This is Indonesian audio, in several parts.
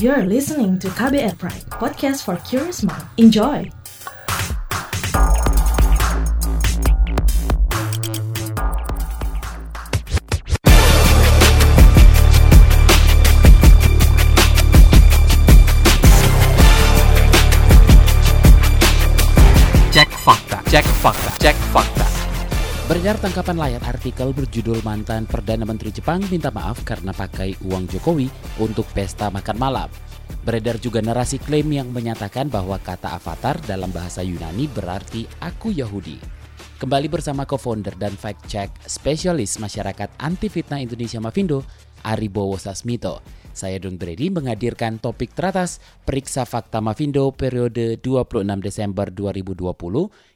You're listening to KBR Pride, podcast for curious mind. Enjoy! Cek fakta, cek fakta, cek fakta. Beredar tangkapan layar artikel berjudul mantan Perdana Menteri Jepang minta maaf karena pakai uang Jokowi untuk pesta makan malam. Beredar juga narasi klaim yang menyatakan bahwa kata avatar dalam bahasa Yunani berarti aku Yahudi. Kembali bersama co-founder dan fact-check spesialis masyarakat anti fitnah Indonesia Mavindo, Ari Bowo Sasmito. Saya Don Brady menghadirkan topik teratas Periksa Fakta Mavindo periode 26 Desember 2020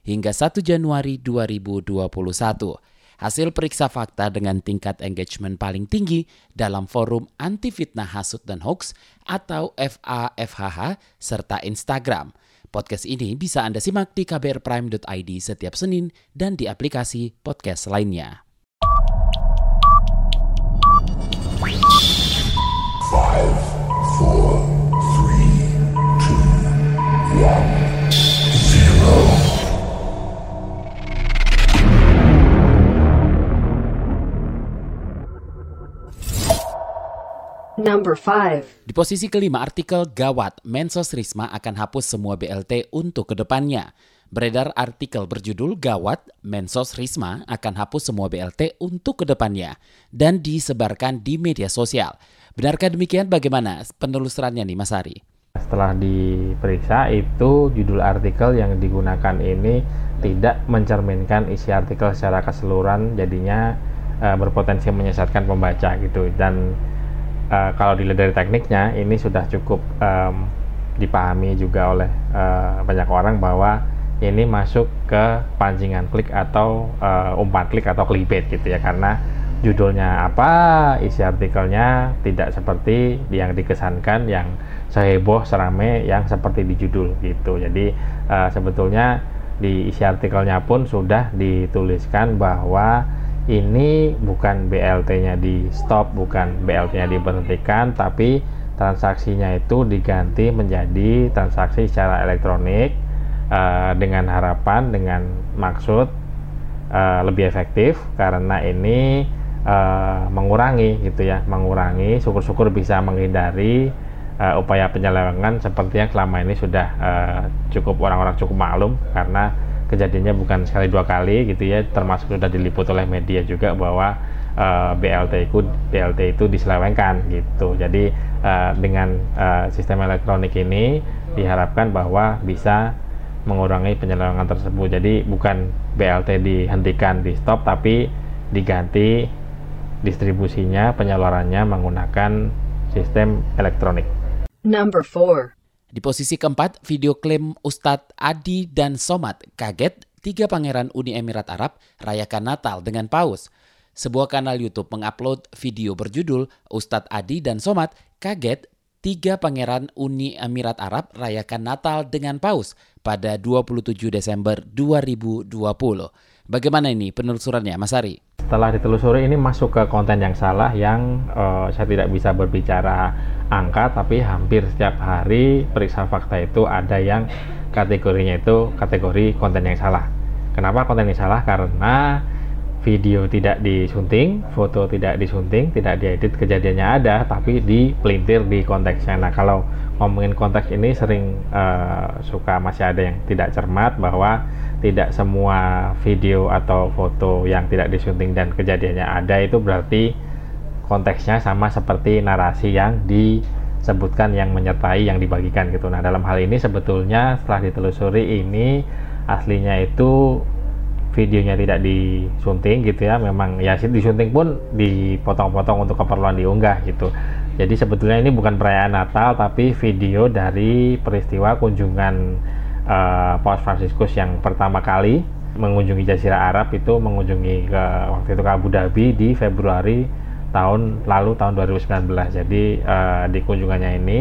hingga 1 Januari 2021. Hasil periksa fakta dengan tingkat engagement paling tinggi dalam forum anti fitnah hasut dan hoax atau FAFHH serta Instagram. Podcast ini bisa Anda simak di kbrprime.id setiap Senin dan di aplikasi podcast lainnya. Number 5. Di posisi kelima artikel Gawat, Mensos Risma akan hapus semua BLT untuk ke depannya. Beredar artikel berjudul Gawat, Mensos Risma akan hapus semua BLT untuk ke depannya dan disebarkan di media sosial. Benarkah demikian? Bagaimana penelusurannya nih Mas Ari? Setelah diperiksa itu judul artikel yang digunakan ini tidak mencerminkan isi artikel secara keseluruhan jadinya e, berpotensi menyesatkan pembaca gitu. Dan e, kalau dilihat dari tekniknya ini sudah cukup em, dipahami juga oleh e, banyak orang bahwa ini masuk ke pancingan klik atau e, umpan klik atau clickbait gitu ya. Karena judulnya apa, isi artikelnya tidak seperti yang dikesankan yang seheboh serame yang seperti di judul gitu. Jadi uh, sebetulnya di isi artikelnya pun sudah dituliskan bahwa ini bukan BLT-nya di stop, bukan BLT-nya diberhentikan, tapi transaksinya itu diganti menjadi transaksi secara elektronik uh, dengan harapan, dengan maksud uh, lebih efektif karena ini uh, mengurangi gitu ya, mengurangi syukur-syukur bisa menghindari uh, upaya penyelewengan seperti yang selama ini sudah uh, cukup orang-orang cukup maklum karena kejadiannya bukan sekali dua kali gitu ya, termasuk sudah diliput oleh media juga bahwa uh, BLT itu BLT itu diselewengkan gitu. Jadi uh, dengan uh, sistem elektronik ini diharapkan bahwa bisa mengurangi penyelewengan tersebut. Jadi bukan BLT dihentikan di stop tapi diganti distribusinya penyalurannya menggunakan sistem elektronik. Number 4. Di posisi keempat, video klaim Ustadz Adi dan Somad kaget tiga pangeran Uni Emirat Arab rayakan Natal dengan paus. Sebuah kanal YouTube mengupload video berjudul Ustadz Adi dan Somad kaget tiga pangeran Uni Emirat Arab rayakan Natal dengan paus pada 27 Desember 2020. Bagaimana ini penelusurannya, Mas Ari? Setelah ditelusuri ini masuk ke konten yang salah yang uh, saya tidak bisa berbicara angka tapi hampir setiap hari periksa fakta itu ada yang kategorinya itu kategori konten yang salah. Kenapa konten yang salah? Karena video tidak disunting, foto tidak disunting, tidak diedit kejadiannya ada, tapi dipelintir di konteksnya. Nah, kalau ngomongin konteks ini sering uh, suka masih ada yang tidak cermat bahwa tidak semua video atau foto yang tidak disunting dan kejadiannya ada itu berarti konteksnya sama seperti narasi yang disebutkan yang menyertai yang dibagikan gitu. Nah, dalam hal ini sebetulnya setelah ditelusuri ini aslinya itu videonya tidak disunting gitu ya memang ya disunting pun dipotong-potong untuk keperluan diunggah gitu jadi sebetulnya ini bukan perayaan Natal tapi video dari peristiwa kunjungan uh, Paus Franciscus yang pertama kali mengunjungi Jazirah Arab itu mengunjungi ke waktu itu ke Abu Dhabi di Februari tahun lalu tahun 2019 jadi uh, di kunjungannya ini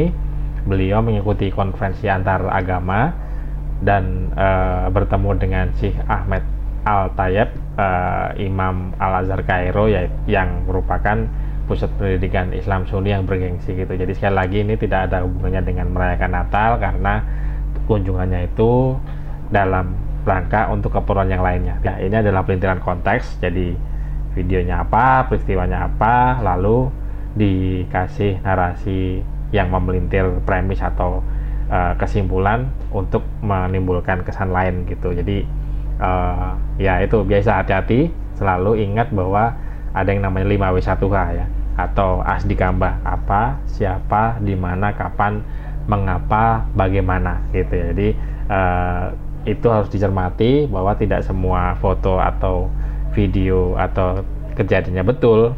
beliau mengikuti konferensi antar agama dan uh, bertemu dengan Syekh Ahmed Al Tayyib uh, Imam Al Azhar Kairo ya, yang merupakan pusat pendidikan Islam Sunni yang bergengsi gitu. Jadi sekali lagi ini tidak ada hubungannya dengan merayakan Natal karena kunjungannya itu dalam rangka untuk keperluan yang lainnya. Ya, ini adalah pelintiran konteks. Jadi videonya apa, peristiwanya apa, lalu dikasih narasi yang memelintir premis atau uh, kesimpulan untuk menimbulkan kesan lain gitu. Jadi uh, ya itu biasa hati-hati, selalu ingat bahwa ada yang namanya 5W1H ya. Atau asdikamba apa siapa di mana kapan mengapa bagaimana gitu ya. Jadi uh, itu harus dicermati bahwa tidak semua foto atau video atau kejadiannya betul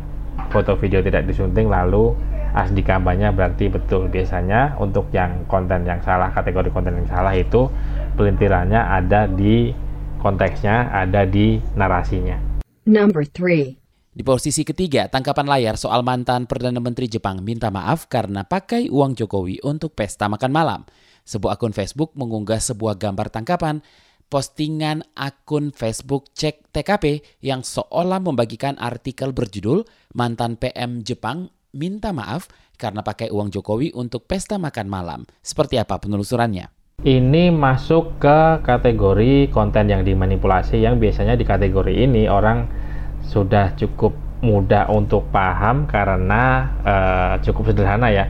foto video tidak disunting lalu asdikambanya berarti betul. Biasanya untuk yang konten yang salah kategori konten yang salah itu pelintirannya ada di konteksnya ada di narasinya. Number 3. Di posisi ketiga, tangkapan layar soal mantan Perdana Menteri Jepang minta maaf karena pakai uang Jokowi untuk pesta makan malam. Sebuah akun Facebook mengunggah sebuah gambar tangkapan postingan akun Facebook Cek TKP yang seolah membagikan artikel berjudul Mantan PM Jepang minta maaf karena pakai uang Jokowi untuk pesta makan malam. Seperti apa penelusurannya? ini masuk ke kategori konten yang dimanipulasi yang biasanya di kategori ini orang sudah cukup mudah untuk paham karena uh, cukup sederhana ya.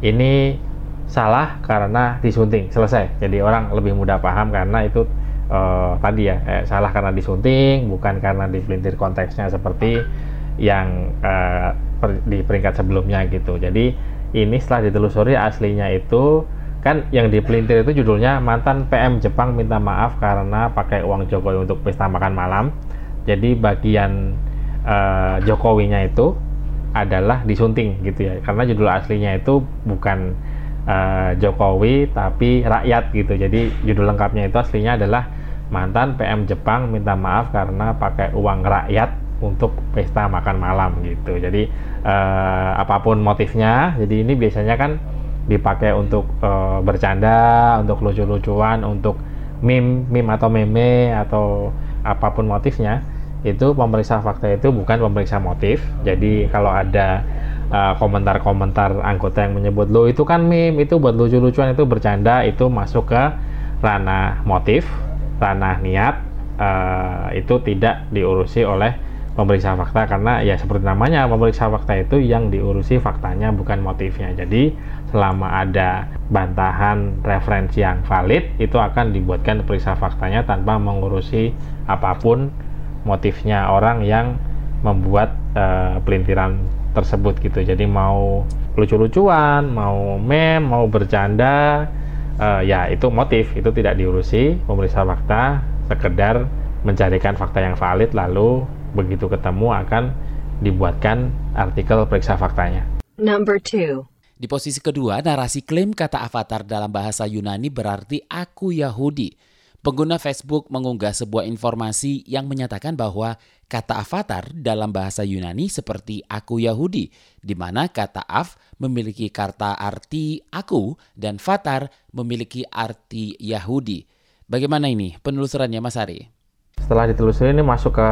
Ini salah karena disunting selesai. Jadi orang lebih mudah paham karena itu uh, tadi ya eh, salah karena disunting bukan karena dipelintir konteksnya seperti yang uh, per, di peringkat sebelumnya gitu. Jadi ini setelah ditelusuri aslinya itu kan yang dipelintir itu judulnya mantan PM Jepang minta maaf karena pakai uang Jokowi untuk pesta makan malam jadi bagian uh, Jokowinya itu adalah disunting gitu ya. Karena judul aslinya itu bukan uh, Jokowi tapi rakyat gitu. Jadi judul lengkapnya itu aslinya adalah mantan PM Jepang minta maaf karena pakai uang rakyat untuk pesta makan malam gitu. Jadi uh, apa pun motifnya jadi ini biasanya kan dipakai untuk uh, bercanda untuk lucu-lucuan untuk meme meme atau meme atau apa pun motifnya itu pemeriksa fakta itu bukan pemeriksa motif. Jadi kalau ada uh, komentar-komentar uh, anggota yang menyebut lo itu kan meme, itu buat lucu-lucuan, itu bercanda, itu masuk ke ranah motif, ranah niat, uh, itu tidak diurusi oleh pemeriksa fakta karena ya seperti namanya pemeriksa fakta itu yang diurusi faktanya bukan motifnya. Jadi selama ada bantahan referensi yang valid itu akan dibuatkan periksa faktanya tanpa mengurusi apa pun motifnya orang yang membuat uh, pelintiran tersebut gitu jadi mau lucu-lucuan mau meme mau bercanda uh, ya itu motif itu tidak diurusi pemeriksa fakta sekedar mencarikan fakta yang valid lalu begitu ketemu akan dibuatkan artikel periksa faktanya. Number two. Di posisi kedua, narasi klaim kata avatar dalam bahasa Yunani berarti aku Yahudi. Pengguna Facebook mengunggah sebuah informasi yang menyatakan bahwa kata avatar dalam bahasa Yunani seperti aku Yahudi, di mana kata av memiliki kata arti aku dan vatar memiliki arti Yahudi. Bagaimana ini penelusurannya Mas Ari? Setelah ditelusuri ini masuk ke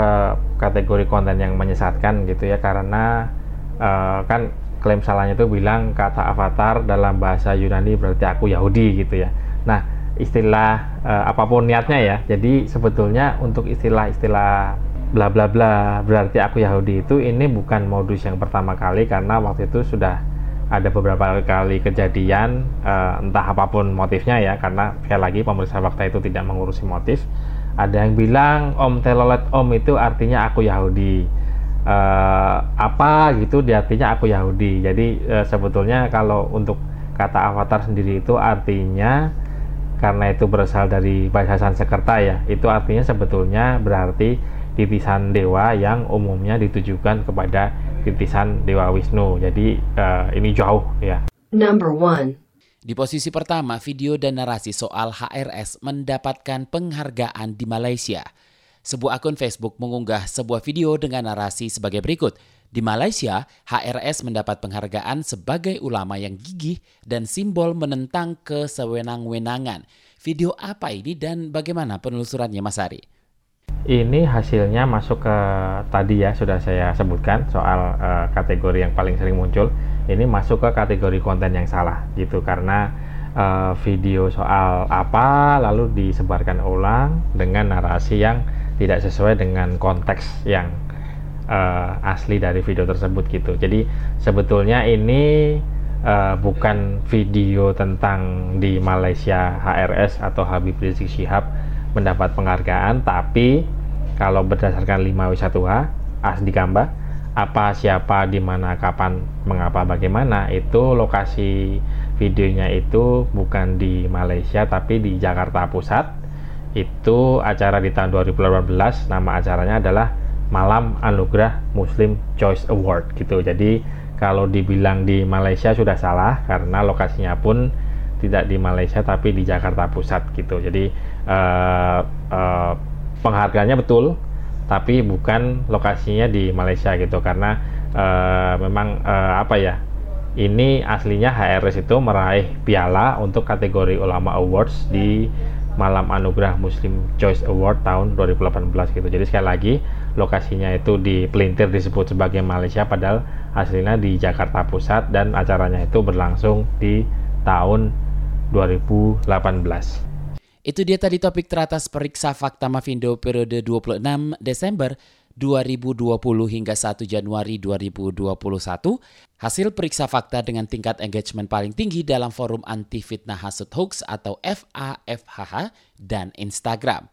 kategori konten yang menyesatkan gitu ya karena uh, kan klaim salahnya itu bilang kata avatar dalam bahasa Yunani berarti aku Yahudi gitu ya. Nah, istilah uh, apa pun niatnya ya. Jadi sebetulnya untuk istilah-istilah bla bla bla berarti aku Yahudi itu ini bukan modus yang pertama kali karena waktu itu sudah ada beberapa kali kejadian uh, entah apa pun motifnya ya karena sekali lagi pemeriksa fakta itu tidak mengurusi motif. Ada yang bilang om telolet om itu artinya aku Yahudi. Uh, apa gitu di artinya aku Yahudi. Jadi uh, sebetulnya kalau untuk kata avatar sendiri itu artinya karena itu berasal dari bahasa Sanskerta ya itu artinya sebetulnya berarti titisan dewa yang umumnya ditujukan kepada titisan dewa Wisnu jadi uh, ini jauh ya Number one. Di posisi pertama, video dan narasi soal HRS mendapatkan penghargaan di Malaysia. Sebuah akun Facebook mengunggah sebuah video dengan narasi sebagai berikut. Di Malaysia, HRS mendapat penghargaan sebagai ulama yang gigih dan simbol menentang kesewenang-wenangan. Video apa ini dan bagaimana penelusurannya Mas Ari? Ini hasilnya masuk ke tadi ya sudah saya sebutkan soal uh, kategori yang paling sering muncul. Ini masuk ke kategori konten yang salah gitu karena uh, video soal apa lalu disebarkan ulang dengan narasi yang tidak sesuai dengan konteks yang uh, asli dari video tersebut gitu. Jadi sebetulnya ini uh, bukan video tentang di Malaysia HRS atau Habib Rizik Syihab mendapat penghargaan tapi kalau berdasarkan 5W1H asli Kamba apa siapa di mana kapan mengapa bagaimana itu lokasi videonya itu bukan di Malaysia tapi di Jakarta Pusat itu acara di tahun 2018 nama acaranya adalah Malam Anugerah Muslim Choice Award gitu. Jadi kalau dibilang di Malaysia sudah salah karena lokasinya pun tidak di Malaysia tapi di Jakarta Pusat gitu. Jadi uh, uh, penghargaannya betul tapi bukan lokasinya di Malaysia gitu. Karena uh, memang uh, apa ya ini aslinya HRS itu meraih piala untuk kategori Ulama Awards di Malam Anugerah Muslim Choice Award tahun 2018 gitu. Jadi sekali lagi lokasinya itu di Pelintir disebut sebagai Malaysia padahal aslinya di Jakarta Pusat dan acaranya itu berlangsung di tahun 2018. Itu dia tadi topik teratas periksa fakta Mavindo periode 26 Desember 2020 hingga 1 Januari 2021. Hasil periksa fakta dengan tingkat engagement paling tinggi dalam forum anti fitnah hasut hoax atau FAFHH dan Instagram.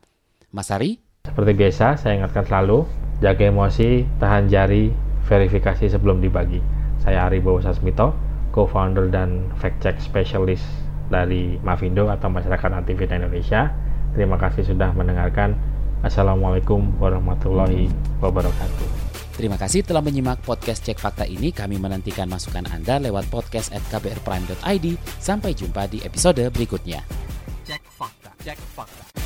Mas Ari? Seperti biasa, saya ingatkan selalu, jaga emosi, tahan jari, verifikasi sebelum dibagi. Saya Ari Bowo Sasmito, co-founder dan fact-check specialist dari Mavindo atau Masyarakat Anti Fitnah Indonesia. Terima kasih sudah mendengarkan. Assalamualaikum warahmatullahi wabarakatuh. Terima kasih telah menyimak podcast Cek Fakta ini. Kami menantikan masukan Anda lewat podcast at kbrprime.id. Sampai jumpa di episode berikutnya. Cek fakta, cek fakta.